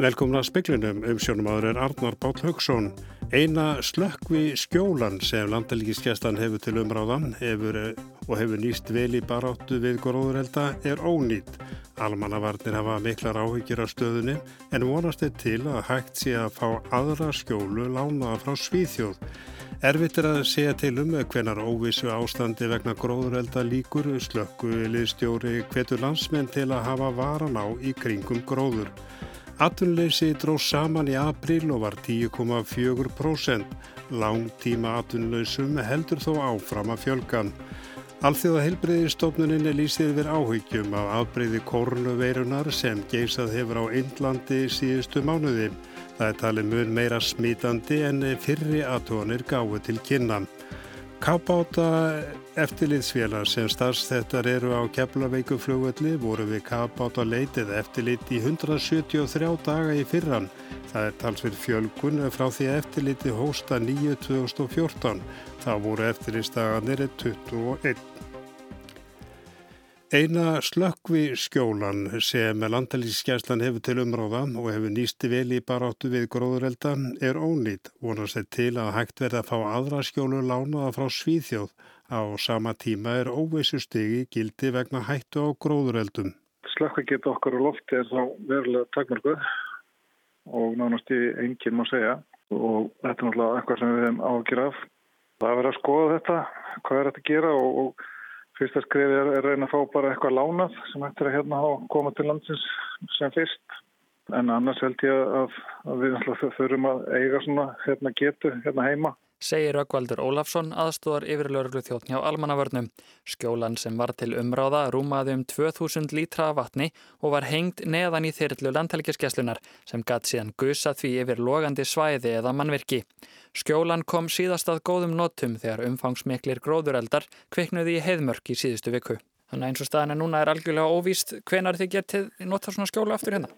Velkomna speklinum um sjónumadur er Arnar Bál Haugsson. Eina slökkvi skjólan sem landalíkiskestan hefur til umráðan hefur, og hefur nýst vel í baráttu við gróðurelda er ónýtt. Almannavarnir hafa miklar áhyggjur af stöðunni en vonast er til að hægt sé að fá aðra skjólu lánaða frá Svíþjóð. Erfitt er að segja til um hvenar óvissu ástandi vegna gróðurelda líkur slökku liðstjóri hvetur landsmenn til að hafa varan á í kringum gróður. Atvinnleysi dróð saman í april og var 10,4%. Langtíma atvinnleysum heldur þó áfram að fjölgan. Alþjóða heilbreyðistofnuninni lýsir við áhyggjum af afbreyði korunuveirunar sem geysað hefur á Indlandi síðustu mánuði. Það er talið mun meira smítandi en fyrri aðtónir gáðu til kynna. Kappáta eftirlitsfélag sem starfstættar eru á Keflaveiku flugvelli voru við kappáta leitið eftirlit í 173 daga í fyrran. Það er talsverð fjölgun frá því eftirliti hósta 9.2014. Það voru eftirlitstaganir 21. Eina slökkvi skjólan sem landalíkskjærslan hefur til umráða og hefur nýsti vel í baráttu við gróðurelda er ónýtt. Vonast þetta til að hægt verða að fá aðra skjólu lánaða frá Svíþjóð. Á sama tíma er óvissu stigi gildi vegna hættu á gróðureldum. Slökkvi geta okkar á lofti er þá verulega takmarkuð og nánast í enginn má segja og þetta er náttúrulega eitthvað sem við hefum ágjörð af. Það er verið að skoða þetta, hvað er þetta að gera og, og Fyrsta skriði er að reyna að fá bara eitthvað lánað sem ættir að hérna koma til landsins sem fyrst. En annars held ég að, að við þurfum að eiga svona hérna getu hérna heima segir Rökkvaldur Ólafsson aðstóðar yfirlörglu þjóttn hjá almannavörnum. Skjólan sem var til umráða rúmaði um 2000 lítra vatni og var hengt neðan í þyrlu landhelgiskeslunar sem gatt síðan gusa því yfir logandi svæði eða mannvirki. Skjólan kom síðast að góðum notum þegar umfangsmiklir gróðureldar kviknuði í heiðmörk í síðustu viku. Þannig að eins og staðina núna er algjörlega óvíst hvenar þið getið nota svona skjóla aftur hérna?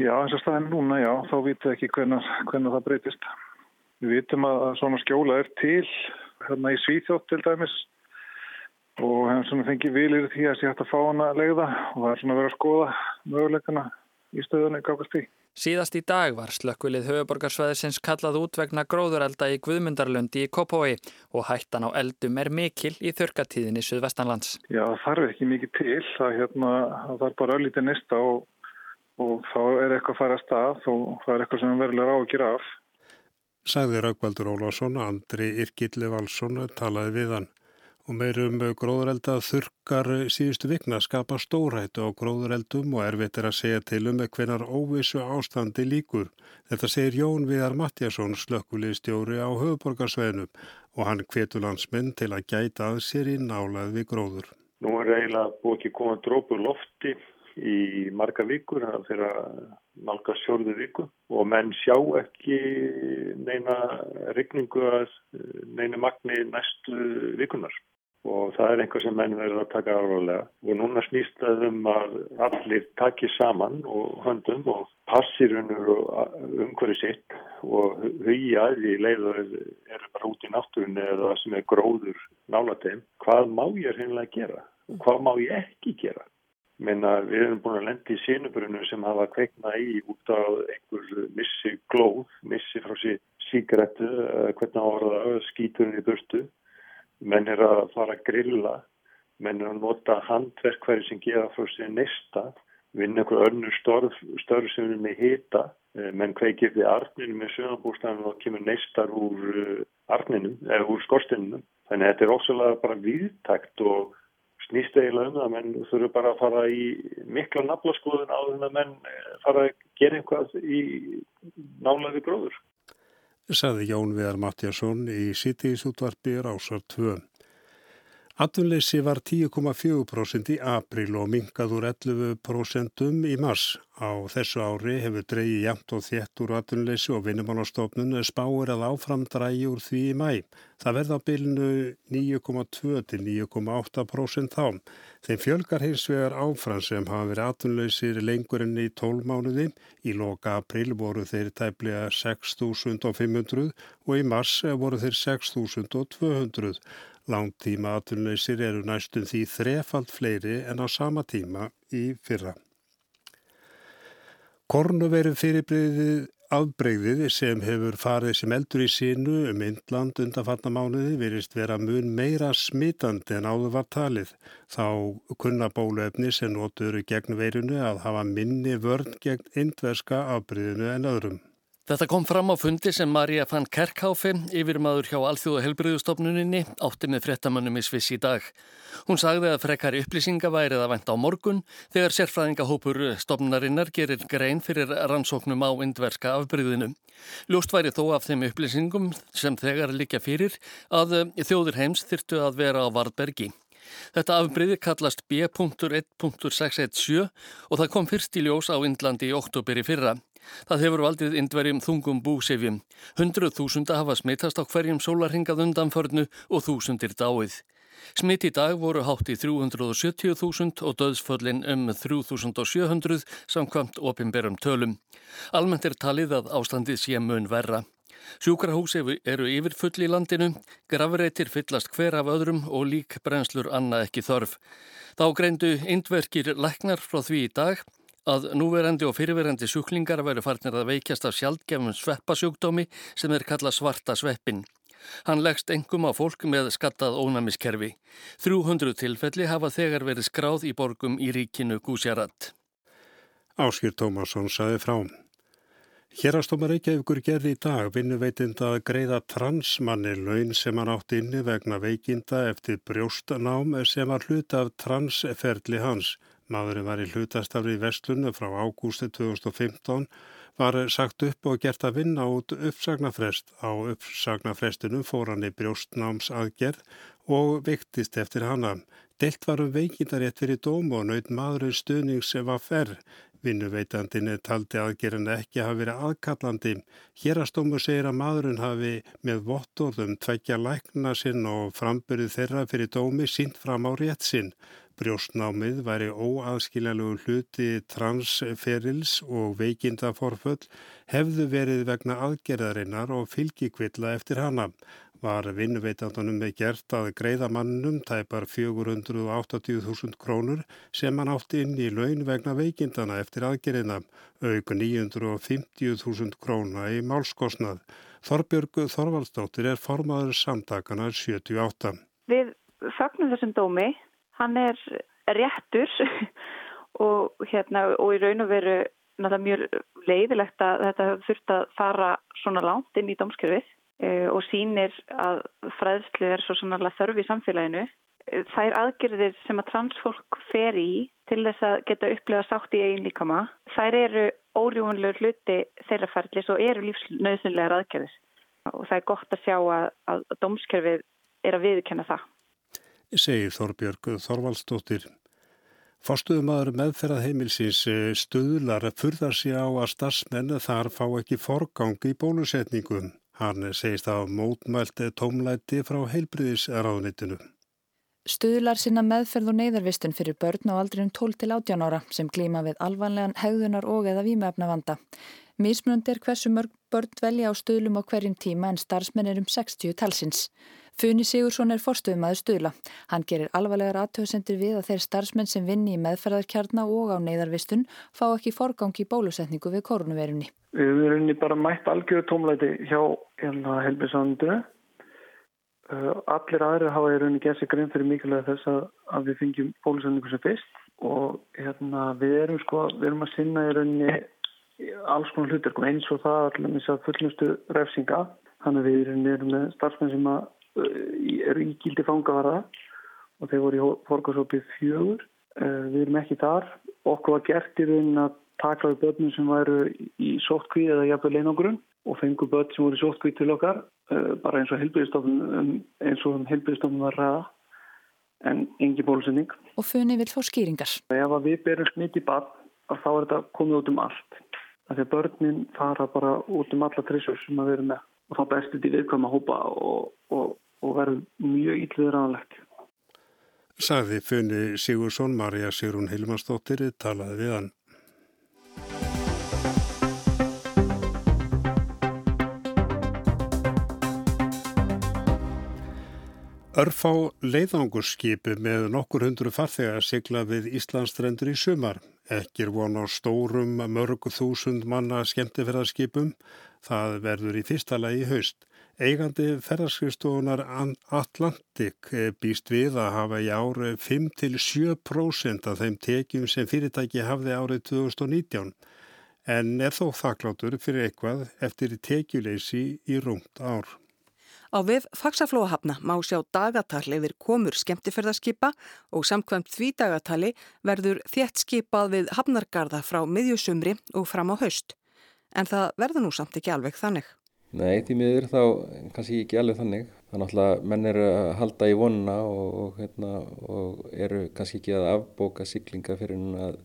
Já, eins og staðina núna, já, þá vitum við ekki hvenar, hvenar það breytist. Við vitum að svona skjóla er til hérna í Svíþjótt til dæmis og hefum svona fengið vilir því að sé hægt að fá hana að leiða og það er svona verið að skoða möguleikana í stöðunni gákast í. Síðast í dag var slökkvilið höfuborgarsvæðisins kallað út vegna gróðurelda í Guðmundarlundi í Kópói og hættan á eldum er mikil í þörkatíðinni Suðvestanlands. Já, það þarf ekki mikið til, það, hérna, það er bara öllítið nýsta og, og þá er eitthvað að fara að stað og það er eitthvað sem verður að gera af sagði Raukvaldur Ólásson, Andri Irkilli Valsson talaði við hann og meirum gróðurelda þurkar síðustu vikna skapa stórhættu á gróðureldum og erfitt er að segja til um hvernar óvissu ástandi líkur. Þetta segir Jón Viðar Mattiasson, slökkulistjóri á höfuborgarsveginum og hann hvetur landsmenn til að gæta að sér í nálað við gróður. Nú er eiginlega búið ekki komað drópur lofti í marga vikur þegar nálga sjórðu viku. Og menn sjá ekki neina rigningu að neina magni næstu vikunar og það er einhvað sem menn verður að taka áralega og núna snýst það um að allir takir saman og höndum og passir um hverju sitt og hugja því leiður eru bara út í náttúrunni eða sem er gróður nálateim hvað má ég hinnlega gera? Og hvað má ég ekki gera Meina, við erum búin að lendi í sínubrunum sem hafa kveikna í út á einhver missi glóð, missi frá sí síkrettu, hvernig áraða skíturinn í burtu. Menn er að fara að grilla, menn er að nota handverkværi sem geða frá sér nesta, vinna einhver önnur störf, störf sem er með hita, eh, menn kveikir við arninu með sögambúrstafnum og kemur nestar úr eh, arninu, eða úr skorstinu. Þannig að þetta er ósala bara viðtækt og snýst eiginlega um það að menn þurfu bara að fara í mikla naflaskoðun á því að menn eh, fara að gera einhvað í nálaði gróður. Saði Jón Viðar Mattiasson í Sýtíðisútvarpi Rásar 2. Atvinnleysi var 10,4% í april og mingaður 11% í mars. Á þessu ári hefur dreyið jæmt og þétt úr atvinnleysi og vinnumálastofnun spáir að áfram drægi úr því í mæ. Það verða á bylnu 9,2 til 9,8% þá. Þeim fjölgar hins vegar áfram sem hafa verið atvinnleysir lengur enn í 12 mánuði. Í loka april voru þeir tæplega 6.500 og í mars voru þeir 6.200. Langtíma atvinnuleysir eru næstum því þrefald fleiri en á sama tíma í fyrra. Kornuveru fyrirbreyðið afbreyðið sem hefur farið sem eldur í sínu um Indland undanfarnamánuði virist vera mun meira smitandi en áður var talið. Þá kunna bóluefni sem notur gegn veirinu að hafa minni vörn gegn indverska afbreyðinu en öðrum. Þetta kom fram á fundi sem Marja fann Kerkháfi, yfirmaður hjá Alþjóða helbriðustofnuninni, átti með frettamönnum í Sviss í dag. Hún sagði að frekari upplýsinga værið að venda á morgun þegar sérfræðingahópur stofnunarinnar gerir grein fyrir rannsóknum á indverska afbryðinu. Ljóst væri þó af þeim upplýsingum sem þegar likja fyrir að þjóður heims þyrtu að vera á Vardbergi. Þetta afbreyði kallast B.1.617 og það kom fyrst í ljós á Indlandi í oktober í fyrra. Það hefur valdið indverjum þungum búsefjum. Hundruð þúsunda hafa smittast á hverjum sólarhingað undanförnu og þúsundir dáið. Smitt í dag voru hátt í 370.000 og döðsföllin um 3.700 samkvæmt opimberum tölum. Almennt er talið að ástandið sé mun verra. Sjúkrahús eru yfir full í landinu, gravreitir fyllast hver af öðrum og lík brennslur annað ekki þörf. Þá greindu indverkir læknar frá því í dag að núverandi og fyrirverandi sjúklingar veru farnir að veikjast af sjálfgefnum sveppasjúkdómi sem er kallað svarta sveppin. Hann leggst engum á fólk með skattað ónæmiskerfi. 300 tilfelli hafa þegar verið skráð í borgum í ríkinu Gúsjarat. Áskýr Tómasson saði frá. Hérastómar Reykjavíkur gerði í dag vinnuveitinda að greiða transmanni laun sem hann átt inni vegna veikinda eftir brjóstanám sem var hlut af transferli hans. Maðurinn var í hlutastafri í Vestlunum frá ágústi 2015, var sagt upp og gert að vinna út uppsagnafrest. Á uppsagnafrestunum fór hann í brjóstnámsaðgerð og viktist eftir hana. Delt var um veikindarétt fyrir dómu og naut maðurinn stuðning sem var ferr. Vinnuveitandin taldi aðgerðin ekki hafi verið aðkallandi. Hérastómu segir að maðurinn hafi með vottorðum tveikja lækna sinn og frambyrðið þeirra fyrir dómi sínt fram á rétt sinn. Brjóstnámið væri óaðskiljalegu hluti transferils og veikindaforföll hefðu verið vegna aðgerðarinnar og fylgikvilla eftir hana. Var vinnuveitandanum með gert að greiða mannum tæpar 480.000 krónur sem hann átti inn í laun vegna veikindana eftir aðgerðina, auk 950.000 króna í málskosnað. Þorbjörg Þorvaldsdóttir er formaður samtakana 78. Við fagnum þessum dómi hann er réttur og, hérna, og í raun og veru mjög leiðilegt að þetta þurft að fara svona langt inn í domskjörfið e, og sínir að fræðslu er svo sannarlega þörf í samfélaginu. E, þær aðgerðir sem að transfólk fer í til þess að geta upplega sátt í einn líkama, þær eru órjúanlegur hluti þeirra ferðlis og eru lífsnöðsynlegar aðgerðis og það er gott að sjá að, að domskjörfið er að viðkenna það segir Þorbjörg Þorvaldstóttir. Fórstuðumadur meðferðað heimilsins eh, stuðlar furða sig á að starfsmenn þar fá ekki forgang í bólusetningum. Hann segist að mótmælt tómlæti frá heilbriðisráðnitinu. Stuðlar sinna meðferð og neyðarvistun fyrir börn á aldrinum 12 til 18 ára sem glýma við alvanlegan hegðunar og eða výmefnavanda. Mísmjönd er hversu mörg börn dvelja á stuðlum á hverjum tíma en starfsmenn er um 60 talsins. Funi Sigursson er forstuðum aður stuðla. Hann gerir alvarlegar aðtöðsendir við að þeir starfsmenn sem vinni í meðferðarkjarna og á neyðarvistun fá ekki forgangi bólusetningu við koronavirunni. Við erum bara mætt algjörðu tómlæti hjá hérna, helbisandu. Uh, allir aðri hafa í rauninni gert sig grein fyrir mikilvæg þess að, að við fengjum bólusetningu sem fyrst og hérna, við, erum, sko, við erum að sinna í rauninni alls konar hlutir sko, eins og það allir fullnustu refsinga. Þannig að við erum með starfsmenn sem að eru ígildi fangavara og þeir voru í fórkásópið fjögur. Eh, við erum ekki þar. Okkur var gert í raunin að taka við börnum sem væru í sóttkvíð eða jafnveg leinogrun og fengu börn sem voru í sóttkvíð til okkar eh, bara eins og eins og helbriðstofnum var ræða en engi bólusending. Og funni vil fá skýringar. Ef við berum smitt í barn þá er þetta komið út um allt. Að börnin fara bara út um alla trissur sem við erum með og þá bestið í viðkvæma hópa og, og, og verður mjög ílluður aðanlegt. Saði Funni Sigursson, Marja Sigrun Hilmarsdóttir, talaði við hann. Örfá leiðangurskipi með nokkur hundru farþegar sigla við Íslandsstrendur í sumar. Ekki er von á stórum mörgu þúsund manna skemmtifæðarskipum. Það verður í fyrsta lagi haust. Eigandi ferðarskristofunar Atlantik býst við að hafa í ári 5-7% af þeim tekjum sem fyrirtæki hafði árið 2019 en er þó þakklátur fyrir eitthvað eftir tekjuleysi í rúmt ár. Á við faksaflóahafna má sjá dagatall yfir komur skemmtiförðarskipa og samkvæmt því dagatali verður þétt skipað við hafnargarða frá miðjusumri og fram á haust. En það verður nú samt ekki alveg þannig. Nei, því miður þá kannski ekki alveg þannig. Er náttúrulega, menn eru að halda í vonuna og, og, hérna, og eru kannski ekki að afbóka siglinga fyrir að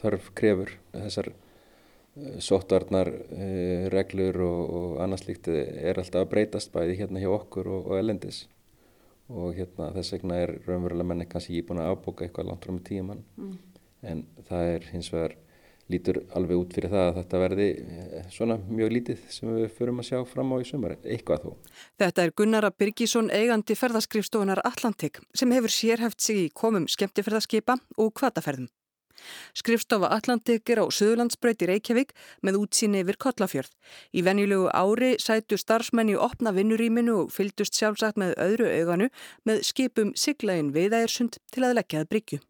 þarf krefur. Þessar eh, sóttvarnar uh, reglur og, og annars líkt er alltaf að breytast bæði hérna hjá okkur og elendis. Og hérna þess vegna er raunverulega menni kannski ekki búin að afbóka eitthvað langt frá með tíum mann. Mm. En það er hins vegar lítur alveg út fyrir það að þetta verði eh, svona mjög lítið sem við förum að sjá fram á í sumar, eitthvað þó. Þetta er Gunnar Birgisson eigandi ferðaskrifstofunar Atlantik sem hefur sérhæft sig í komum skemmtifærðaskipa og kvataferðum. Skrifstofa Atlantik er á Suðurlandsbröyti Reykjavík með útsýni yfir Kollafjörð. Í venjulegu ári sætu starfsmenni opna vinnuríminu og fyldust sjálfsagt með öðru auganu með skipum siglaðin viðægirsund til að leggjaða bryggju.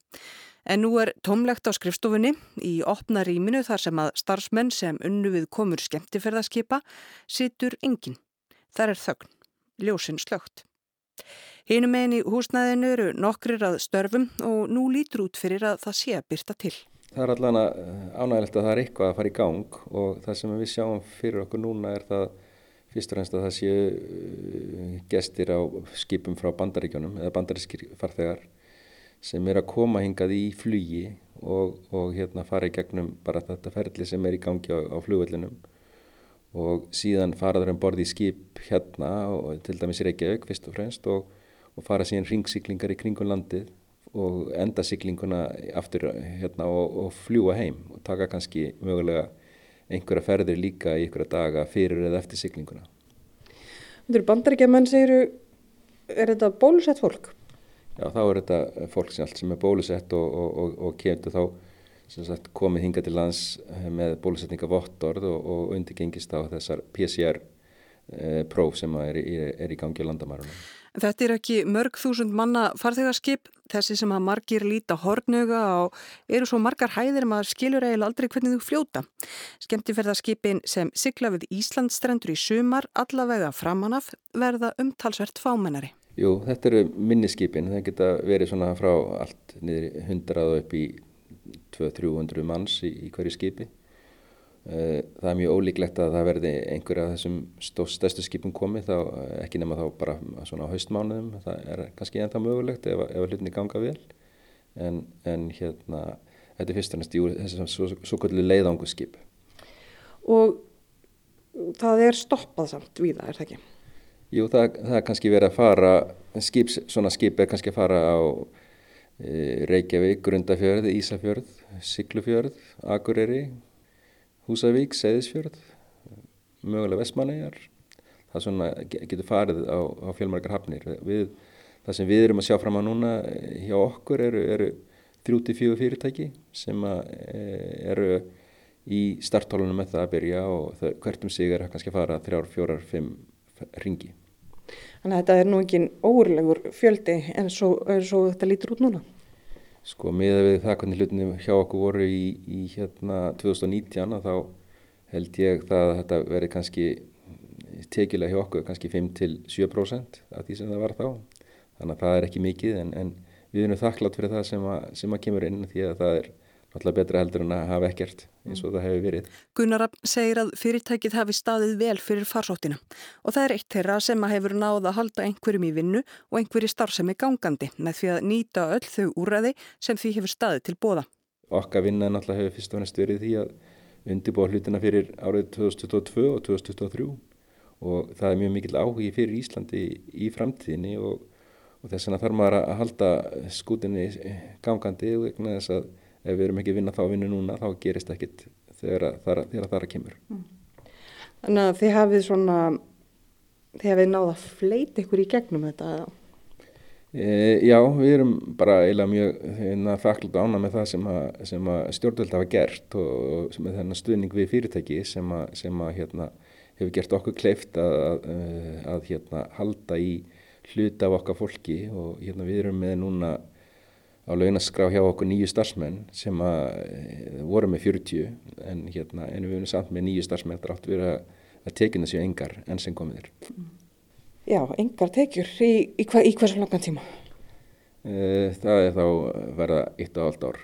En nú er tómlegt á skrifstofunni í opna rýminu þar sem að starfsmenn sem unnu við komur skemmtiferðaskipa situr engin. Þar er þögn, ljósinn slögt. Hínum megin í húsnæðinu eru nokkrir að störfum og nú lítur út fyrir að það sé að byrta til. Það er allan ánægilegt að það er eitthvað að fara í gang og það sem við sjáum fyrir okkur núna er það fyrst og reynst að það séu uh, gestir á skipum frá bandaríkjónum eða bandarískir farþegar sem er að koma hingað í flugi og, og hérna fara í gegnum bara þetta ferli sem er í gangi á, á flugvellinum og síðan faraður um borði í skip hérna og til dæmis í Reykjavík fyrst og fremst og, og fara síðan ringsiklingar í kringun landið og enda siklinguna aftur hérna og, og fljúa heim og taka kannski mögulega einhverja ferðir líka í einhverja daga fyrir eða eftir siklinguna. Þetta eru bandaríkjaman segiru, er þetta bólusett fólk? Já, þá er þetta fólk sem allt sem er bólusett og, og, og, og kemur þá sagt, komið hinga til lands eh, með bólusetningavottorð og undirgengist á þessar PCR eh, próf sem er, er, er í gangi á landamærunum. Þetta er ekki mörg þúsund manna farþegarskip, þessi sem að margir líta hortnöga og eru svo margar hæðir maður skilur eiginlega aldrei hvernig þú fljóta. Skemtiferðarskipin sem sigla við Íslandstrendur í sumar allavega framanaf verða umtalsvert fámennari. Jú, þetta eru minniskipin, það geta verið svona frá allt niður hundrað og upp í 200-300 manns í, í hverju skipi. Eh, það er mjög ólíklegt að það verði einhverja af þessum stærstu skipum komið, þá, eh, ekki nema þá bara svona á haustmánuðum, það er kannski ennþá mögulegt ef, ef hlutinni ganga vel, en, en hérna, þetta er fyrst og næst þessum svo, svo kvöldu leiðanguskip. Og það er stoppað samt við það, er það ekki? Jú, það, það er kannski verið að fara, skip, svona skip er kannski að fara á e, Reykjavík, Grundafjörð, Ísafjörð, Siglufjörð, Akureyri, Húsavík, Seyðisfjörð, mögulega Vestmanæjar. Það svona, getur farið á, á fjölmarkar hafnir. Við, það sem við erum að sjá fram á núna e, hjá okkur eru, eru 34 fyrirtæki sem að, e, eru í starthólunum með það að byrja og það, hvert um sig er kannski að fara þrjár, fjórar, fimm ringi. Þannig að þetta er nú ekki óurlegur fjöldi en svo, svo þetta lítur út núna. Sko með við það hvernig hlutinu hjá okkur voru í, í hérna 2019 þá held ég það að þetta veri kannski tekilega hjá okkur kannski 5-7% af því sem það var þá. Þannig að það er ekki mikið en, en við erum þakklátt fyrir það sem að, sem að kemur inn því að það er alltaf betra heldur en að hafa ekkert eins og það hefur verið. Gunnar segir að fyrirtækið hafi staðið vel fyrir farsóttina og það er eitt þeirra sem að hefur náða að halda einhverjum í vinnu og einhverju starfsemi gangandi með því að nýta öll þau úræði sem því hefur staðið til bóða. Okka vinna náttúrulega hefur fyrst og næst verið því að undirbúa hlutina fyrir árið 2022 og 2023 og það er mjög mikil áhugi fyrir Íslandi í framtíðinni og, og þess vegna þarf maður að halda skútinni gangandi og þess að ef við erum ekki að vinna þá vinnu núna þá gerist ekkit þegar það er að kemur mm. Þannig að þið hafið svona þið hafið náða að fleita ykkur í gegnum þetta E, já, við erum bara eiginlega mjög hérna, þakklátt ána með það sem að, að stjórnvöld hafa gert og, og með þennan stuðning við fyrirtæki sem að, sem að hérna, hefur gert okkur kleift að, að, að hérna, halda í hluta af okkar fólki og hérna, við erum með núna á launaskrá hjá okkur nýju starfsmenn sem að voru með 40 en, hérna, en við erum samt með nýju starfsmenn þetta átt að vera að tekina sér engar enn sem komið er. Já, engar tekjur í, í, hva, í hversu langan tíma? Eh, það er þá verða eitt og allt ár.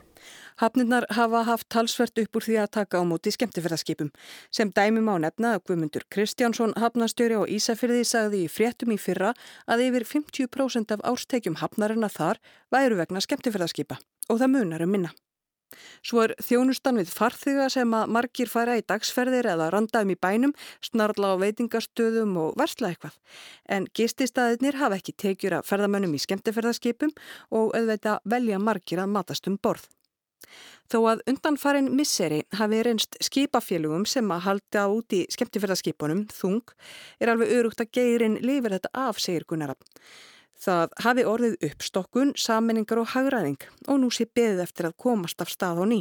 Hafnirnar hafa haft talsvert upp úr því að taka á móti skemmtifærðarskipum. Sem dæmum á nefna að Guðmundur Kristjánsson hafnastjóri á Ísafyrði sagði í fréttum í fyrra að yfir 50% af árstekjum hafnarina þar væru vegna skemmtifærðarskipa og það munar um minna. Svo er þjónustan við farþyga sem að margir færa í dagsferðir eða randaðum í bænum, snarla á veitingastöðum og versla eitthvað. En gististæðinir hafa ekki tekjur að ferðamönnum í skemmteferðarskipum og auðveita velja margir að matast um borð. Þó að undanfarin misseri hafi reynst skipafélugum sem að halda út í skemmtifærðarskipunum, þung, er alveg örugt að geirin lifir þetta af, segir Gunnarab. Það hafi orðið uppstokkun, saminningar og hagraðing og nú sé beðið eftir að komast af stað og ný.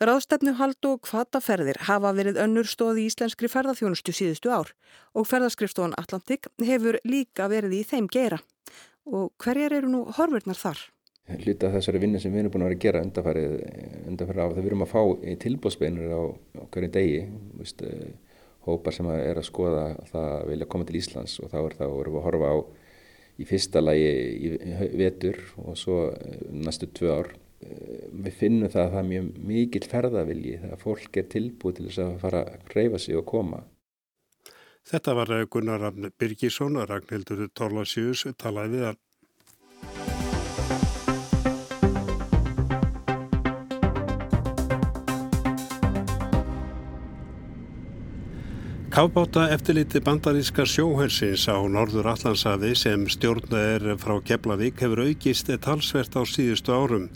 Ráðstefnu hald og kvataferðir hafa verið önnur stóði í íslenskri ferðarþjónustu síðustu ár og ferðarskrifstofan Atlantik hefur líka verið í þeim geira. Og hverjar eru nú horfurnar þar? Hluta þessari vinnu sem við erum búin að vera að gera undarfærið, undarfærið af það við erum að fá tilbúðsbeinur á, á hverju degi, veist, eh, hópar sem er að skoða það að vilja koma til Íslands og þá er það að vera að horfa á í fyrsta lagi í vetur og svo eh, næstu tvö ár. Eh, við finnum það að það er mjög mikil ferðavilji þegar fólk er tilbúið til þess að fara að reyfa sig og koma. Þetta var Gunnar Birgisson og Ragnhildur Tórlasjús talaði við hann. Kafbáta eftirliti bandaríska sjóhersins á Norður Allansafi sem stjórna er frá Keflavík hefur aukist talsvert á síðustu árum.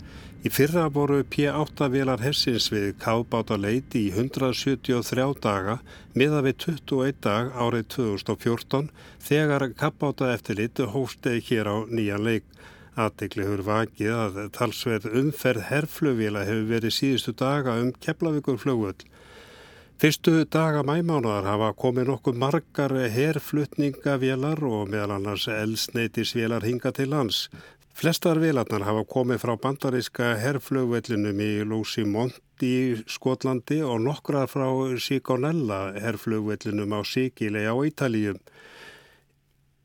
Í fyrra voru P8 velar hersins við kafbáta leiti í 173 daga miða við 21 dag árið 2014 þegar kafbáta eftirliti hóstegi hér á nýjan leik. Aðdegli hefur vakið að talsverð umferð herflugvila hefur verið síðustu daga um Keflavíkur flugvöld. Fyrstu daga mæmánaðar hafa komið nokkuð margar herflutningavélar og meðal annars elsneitisvélar hinga til lands. Flestar vélarnar hafa komið frá bandaríska herflugvellinum í Lúsimont í Skotlandi og nokkrar frá Sigonella herflugvellinum á Sigilei á Ítalíum.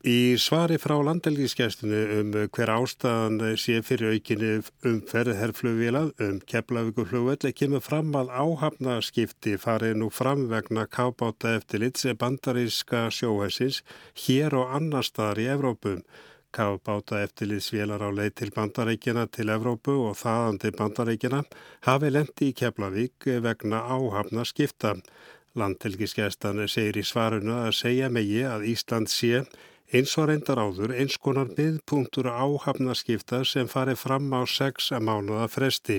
Í svari frá landelgiskestunni um hver ástæðan sé fyrir aukinni umferð herrflugvílað um keflavíkurflugvelli kemur fram að áhafnaskipti farið nú fram vegna kábáta eftirlit sem bandaríska sjóhæsins hér og annar staðar í Evrópum. Kábáta eftirlitsvélar á leið til bandaríkina til Evrópu og þaðan til bandaríkina hafi lendi í Keflavík vegna áhafnaskipta. Landtelgiskestan segir í svarunu að segja megi að Ísland sé Eins og reyndar áður eins konar miðpunktur áhafnaskipta sem fari fram á sex mánuða fresti.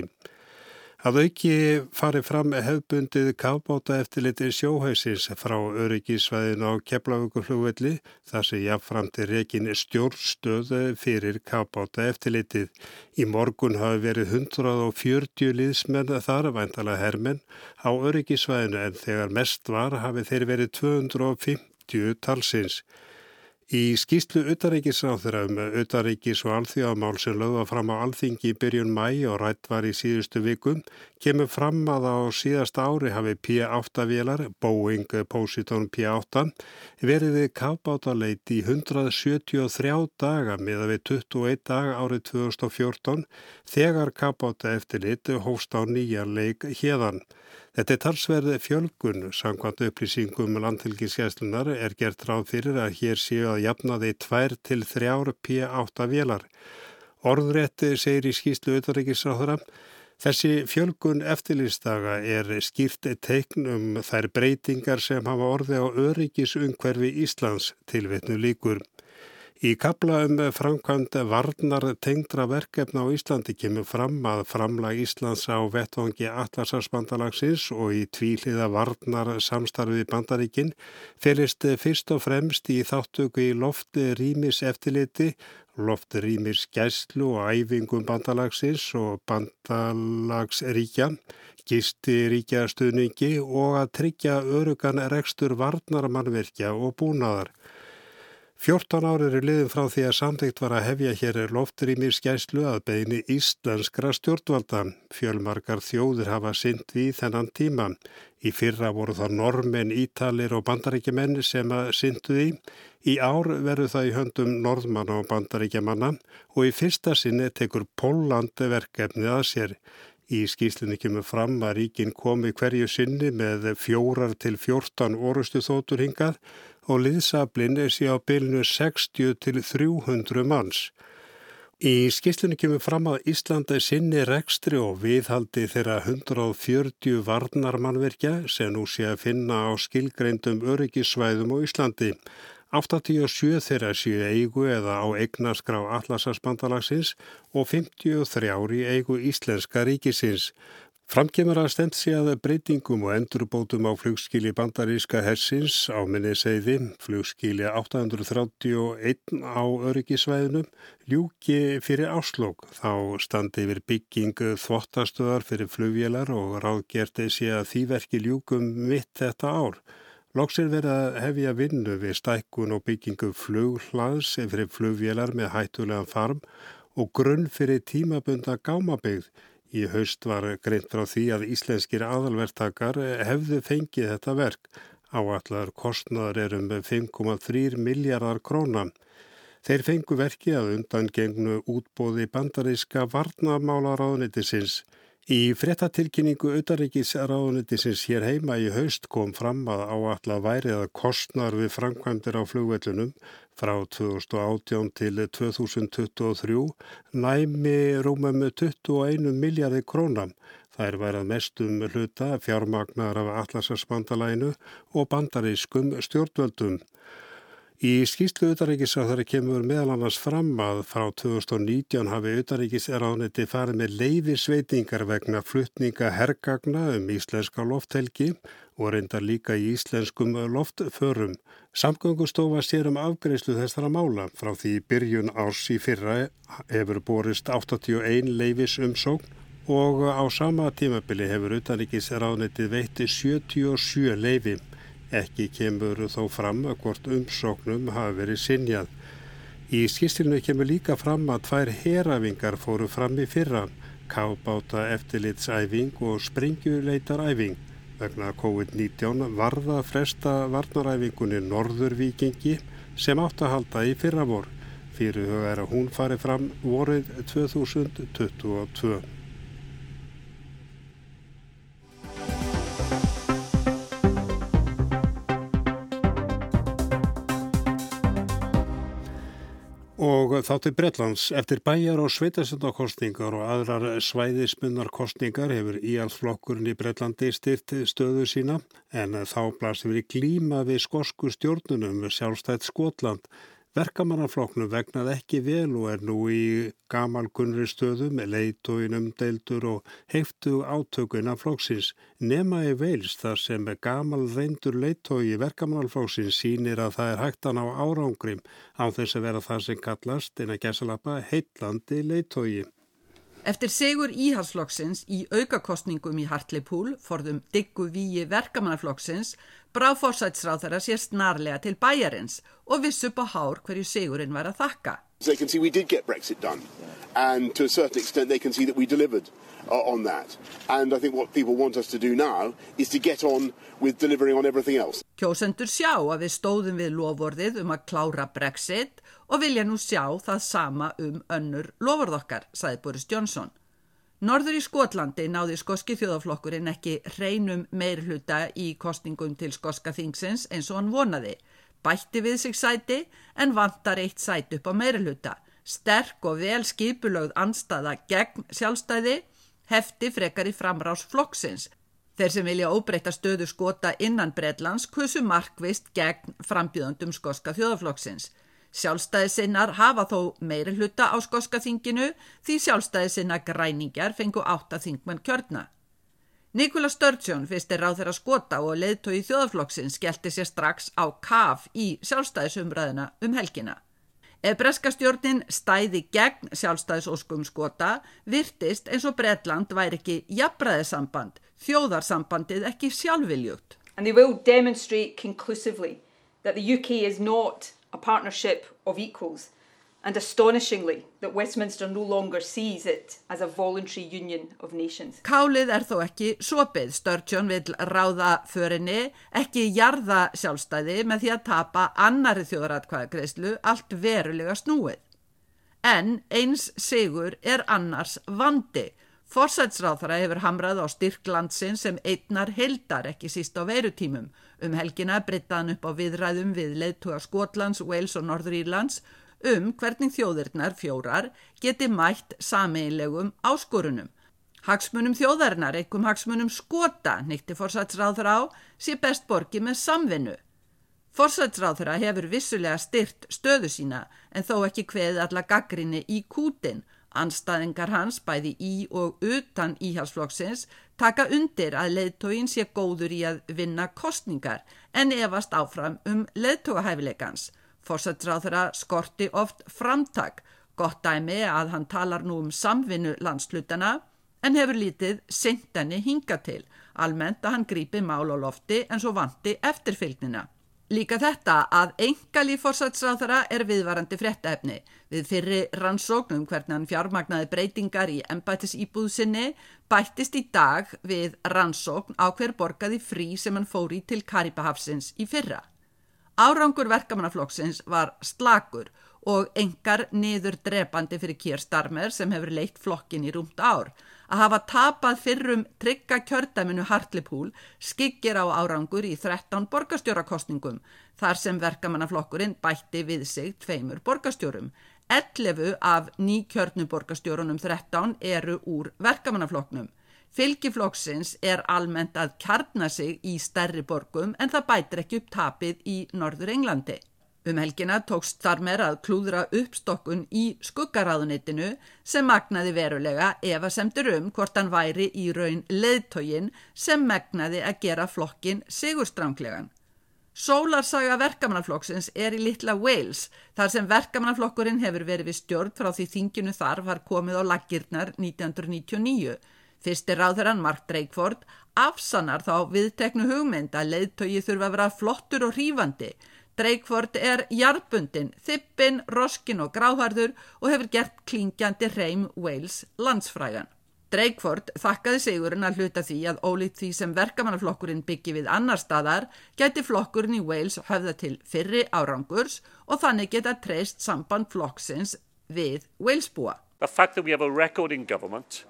Að auki fari fram hefbundið kafbóta eftirliti sjóhausins frá öryggisvæðinu á Keflavíkuflugvelli þar sem jáfnframti rekin stjórnstöð fyrir kafbóta eftirlitið. Í morgun hafi verið 140 liðsmenn þar væntalega hermenn á öryggisvæðinu en þegar mest var hafi þeir verið 250 talsins. Í skýslu utaríkisráþur um utaríkis og alþjóðamál sem lögða fram á alþingi í byrjun mæ og rætt var í síðustu vikum kemur fram að á síðast ári hafi P8 vélar, Boeing Positon P8, veriði kafbátaleit í 173 daga með að við 21 dag árið 2014 þegar kafbáta eftirlit hóst á nýja leik hérðan. Þetta er talsverði fjölgun, samkvæmt upplýsingum landtilgiskeslunar er gert ráð fyrir að hér séu að jafna þeir tvær til þrjár P8 vélar. Orðrétti segir í skýslu auðvaríkisráðara, þessi fjölgun eftirlýstaga er skýrt teikn um þær breytingar sem hafa orði á öryggisungverfi Íslands til vitnu líkur. Í kapla um framkvæmd varnar tengdra verkefna á Íslandi kemur fram að framlag Íslands á vettvangi Atlasarsbandalagsins og í tvíliða varnar samstarfið bandaríkin felist fyrst og fremst í þáttöku í lofti rýmis eftirliti, lofti rýmis gæslu og æfingum bandalagsins og bandalagsríkja, gisti ríkja stuðningi og að tryggja örugan rekstur varnarmannverkja og búnaðar. 14 árið er liðin frá því að samþygt var að hefja hér loftrýmir skæslu að beini íslenskra stjórnvalda. Fjölmarkar þjóður hafa synd við þennan tíma. Í fyrra voru það normenn, ítalir og bandaríkjumenn sem að syndu því. Í ár veru það í höndum norðmanna og bandaríkjamanna og í fyrsta sinni tekur Pólandi verkefnið að sér. Í skýslunni kemur fram að ríkin komi hverju sinni með fjórar til fjórtan orustu þótur hingað og liðsablin er síðan á bylnu 60 til 300 manns. Í skýslunni kemur fram að Íslanda sinni rekstri og viðhaldi þeirra 140 varnarmannverkja sem nú sé að finna á skilgreindum öryggisvæðum á Íslandi. 87 þeirra séu eigu eða á eignaskrá Atlasarspandalagsins og 53 í eigu Íslenska ríkisins. Framkemur að stend sé að breytingum og endurbótum á flugskili bandaríska hersins á minni segði, flugskili 831 á öryggisvæðinum, ljúki fyrir áslokk. Þá standi yfir bygging þvottastöðar fyrir flugvélar og ráðgerti sé að því verki ljúkum mitt þetta ár. Lóksir verið að hefja vinnu við stækkun og byggingu flughlaðs fyrir flugvélar með hættulegan farm og grunn fyrir tímabunda gámabegð Í haust var greint frá því að íslenskir aðalvertakar hefðu fengið þetta verk. Áallar kostnaðar er um 5,3 miljardar króna. Þeir fengu verki að undan gengnu útbóði bandaríska varnamálaráðunitisins. Í frettatilkynningu auðaríkisráðunitisins hér heima í haust kom fram að áallar værið að kostnar við framkvæmdir á flugvellunum frá 2018 til 2023 næmi rúmum 21 miljardi krónam. Það er værað mestum hluta fjármagnar af Atlasarspandalaginu og bandarískum stjórnvöldum. Í skýrslu auðaríkisráðari kemur meðal annars fram að frá 2019 hafi auðaríkisráðniti farið með leiðisveitingar vegna fluttninga herrgagna um íslenska lofthelgi og reyndar líka í íslenskum loftförum. Samgöngustofa sér um afgreyslu þessara mála. Frá því byrjun árs í fyrra hefur borist 81 leiðis umsókn og á sama tímabili hefur auðaríkisráðniti veitti 77 leiði. Ekki kemur þó fram að hvort umsóknum hafi verið sinjað. Í skýrstilinu kemur líka fram að tvær herafingar fóru fram í fyrra, kábáta eftirlitsæfing og springjuleitaræfing. Vegna COVID-19 varða fresta varnaræfingunni Norðurvíkingi sem átt að halda í fyrravor. Fyrir þau er að hún fari fram vorið 2022. Og þá til Breitlands, eftir bæjar og sveitasöndakostningar og aðrar svæðismunnarkostningar hefur íalsflokkurinn í Breitlandi styrt stöðu sína en þá blasir við klíma við skosku stjórnunum sjálfstætt Skotland Verkamannafloknum vegnað ekki vel og er nú í gamalkunri stöðu með leitóinum deildur og heiftu átökuina flokksins. Nema í veils þar sem gamal reyndur leitói verkamannaflokksins sínir að það er hægt að ná árangrim á þess að vera það sem kallast en að gesalappa heitlandi leitói. Eftir segur íhalsflokksins í aukakostningum í Hartlepool forðum diggu víi verkamannaflokksins brá fórsætsráð þeirra sér snarlega til bæjarins og viss upp á hár hverju segurinn var að þakka. They can see we did get Brexit done and to a certain extent they can see that we delivered uh, on that and I think what people want us to do now is to get on with delivering on everything else. Kjósendur sjá að við stóðum við lofvorðið um að klára Brexit og vilja nú sjá það sama um önnur lofvorðokkar, saði Boris Johnson. Norður í Skotlandi náði skoski þjóðaflokkurinn ekki hreinum meirhluta í kostningum til skoska þingsins eins og hann vonaði. Bætti við sig sæti en vantar eitt sæti upp á meirhluta. Sterk og vel skipulögð anstaða gegn sjálfstæði hefti frekar í framrás flokksins. Þeir sem vilja óbreyta stöðu skota innan Breitlands kusu markvist gegn frambjöðundum skoska þjóðaflokksins. Sjálfstæðisinnar hafa þó meiri hluta á skoska þinginu því sjálfstæðisinna græningjar fengu átta þingmenn kjörna. Nikola Sturgeon, fyrstir ráð þeirra skota og leðtói þjóðaflokksinn, skellti sér strax á kaf í sjálfstæðisumræðina um helgina. Ef breskastjórnin stæði gegn sjálfstæðisóskum skota, virtist eins og Bretland væri ekki jafnbræðisamband, þjóðarsambandið ekki sjálfviljugt. And they will demonstrate conclusively that the UK is not a partnership of equals and astonishingly that Westminster no longer sees it as a voluntary union of nations. Kálið er þó ekki sopið. Sturgeon vil ráða förinni, ekki jarða sjálfstæði með því að tapa annari þjóðratkvæðagreyslu allt verulega snúið. En eins sigur er annars vandi. Forsætsráþara hefur hamrað á styrklandsin sem einnar heldar ekki síst á verutímum. Um helgina brittaðan upp á viðræðum við leðtuga Skotlands, Wales og Norður Írlands um hvernig þjóðirnar fjórar geti mætt sameinlegum áskorunum. Hagsmunum þjóðarinnar, einhverjum hagsmunum skota, nýtti forsætsráður á, sé best borgi með samvinnu. Forsætsráðura hefur vissulega styrt stöðu sína en þó ekki hveð alla gaggrinni í kútin. Anstaðingar hans bæði í og utan íhalsflokksins taka undir að leðtógin sé góður í að vinna kostningar en efast áfram um leðtógahæfileikans. Fórsætsráðara skorti oft framtak, gott dæmi að hann talar nú um samvinnu landslutana en hefur lítið sintenni hinga til, almennt að hann grípi mál á lofti en svo vanti eftirfylgnina. Líka þetta að engali fórsætsráðara er viðvarandi fréttaefni. Við fyrri rannsóknum hvernig hann fjármagnaði breytingar í embætis íbúðsynni bættist í dag við rannsókn á hver borgaði frí sem hann fóri til Karibahafsins í fyrra. Árangur verkamannaflokksins var slakur og engar niður drepandi fyrir Kier Starmer sem hefur leitt flokkin í rúmt ár. Að hafa tapað fyrrum trygga kjördæminu Hartlepool skikkir á árangur í 13 borgastjórakostningum þar sem verkamannaflokkurinn bætti við sig tveimur borgastjórum. 11 af nýkjörnum borgastjórunum 13 eru úr verkamannaflokknum. Fylgiflokksins er almennt að kjarna sig í stærri borgum en það bætir ekki upp tapið í Norður Englandi. Um helgina tókst þar meira að klúðra uppstokkun í skuggaráðunitinu sem magnaði verulega ef að semtur um hvort hann væri í raun leðtógin sem magnaði að gera flokkin sigurstránglegan. Sólarsaga verkamannaflokksins er í litla Wales þar sem verkamannaflokkurinn hefur verið við stjórn frá því þinginu þar var komið á laggirnar 1999 Fyrstir ráðurann Mark Drakeford afsannar þá viðteknu hugmynd að leiðtögi þurfa að vera flottur og hrífandi. Drakeford er jarðbundin, þippin, roskin og gráharður og hefur gert klingjandi reym Wales landsfrægan. Drakeford þakkaði sigurinn að hluta því að ólít því sem verkamannaflokkurinn byggi við annar staðar geti flokkurinn í Wales höfða til fyrri árangurs og þannig geta treyst samband flokksins við Walesbúa. The fact that we have a record in government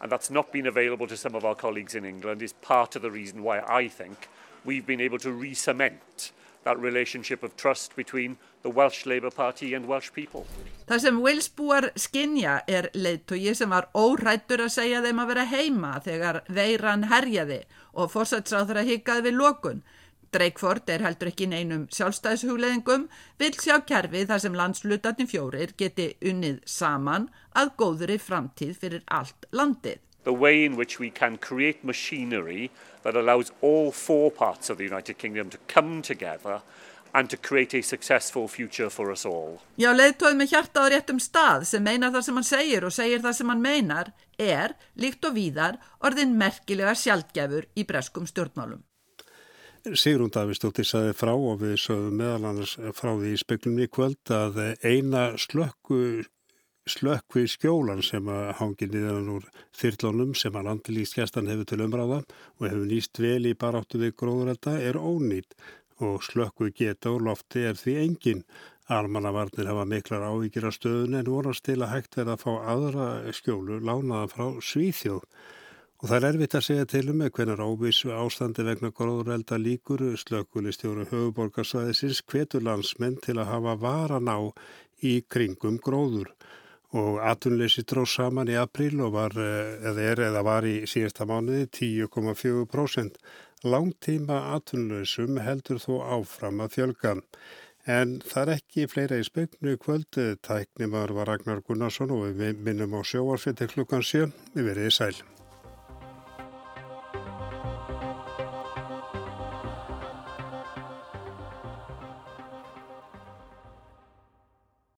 and that's not been available to some of our colleagues in England, is part of the reason why I think we've been able to re-cement that relationship of trust between the Welsh Labour Party and Welsh people. Það sem Walesbúar skinja er leittói sem var órættur að segja þeim að vera heima þegar veiran herjaði og fórsætsráður að hikaði við lókun. Drakeford er heldur ekki neinum sjálfstæðishugleðingum, vil sjá kerfi þar sem landslutatni fjórir geti unnið saman að góðri framtíð fyrir allt landið. The way in which we can create machinery that allows all four parts of the United Kingdom to come together and to create a successful future for us all. Já, leiðtóð með hjarta á réttum stað sem meinar það sem hann segir og segir það sem hann meinar er, líkt og víðar, orðin merkilega sjálfgefur í breskum stjórnmálum. Sigrún Davísdóttir saði frá og við sögum meðal annars frá því í speklunni kvöld að eina slökku slökk við skjólan sem að hangi niðan úr þyrlunum sem að landilíkskjastan hefur til umræða og hefur nýst vel í baráttu við gróðurelda er ónýtt og slökk við geta úr lofti er því engin. Almannavarnir hafa miklar ávíkjur á stöðun en vonast til að hægt verða að fá aðra skjólu lánaða frá Svíþjóð. Og það er erfitt að segja til um með hvernig ávísu ástandi vegna gróðurelda líkur slökkulistjóru höfuborgarsvæðisins hvetur landsmenn til að hafa varan á í kringum gróður og atvinnleysi dróð saman í april og var, eh, eða er, eða var í síðasta mánuði 10,4%. Langtíma atvinnleysum heldur þó áfram að fjölga. En það er ekki fleira í speknu kvöld. Tæknimar var Ragnar Gunnarsson og við minnum á sjóarfið til klukkan 7. Við verðum í sæl.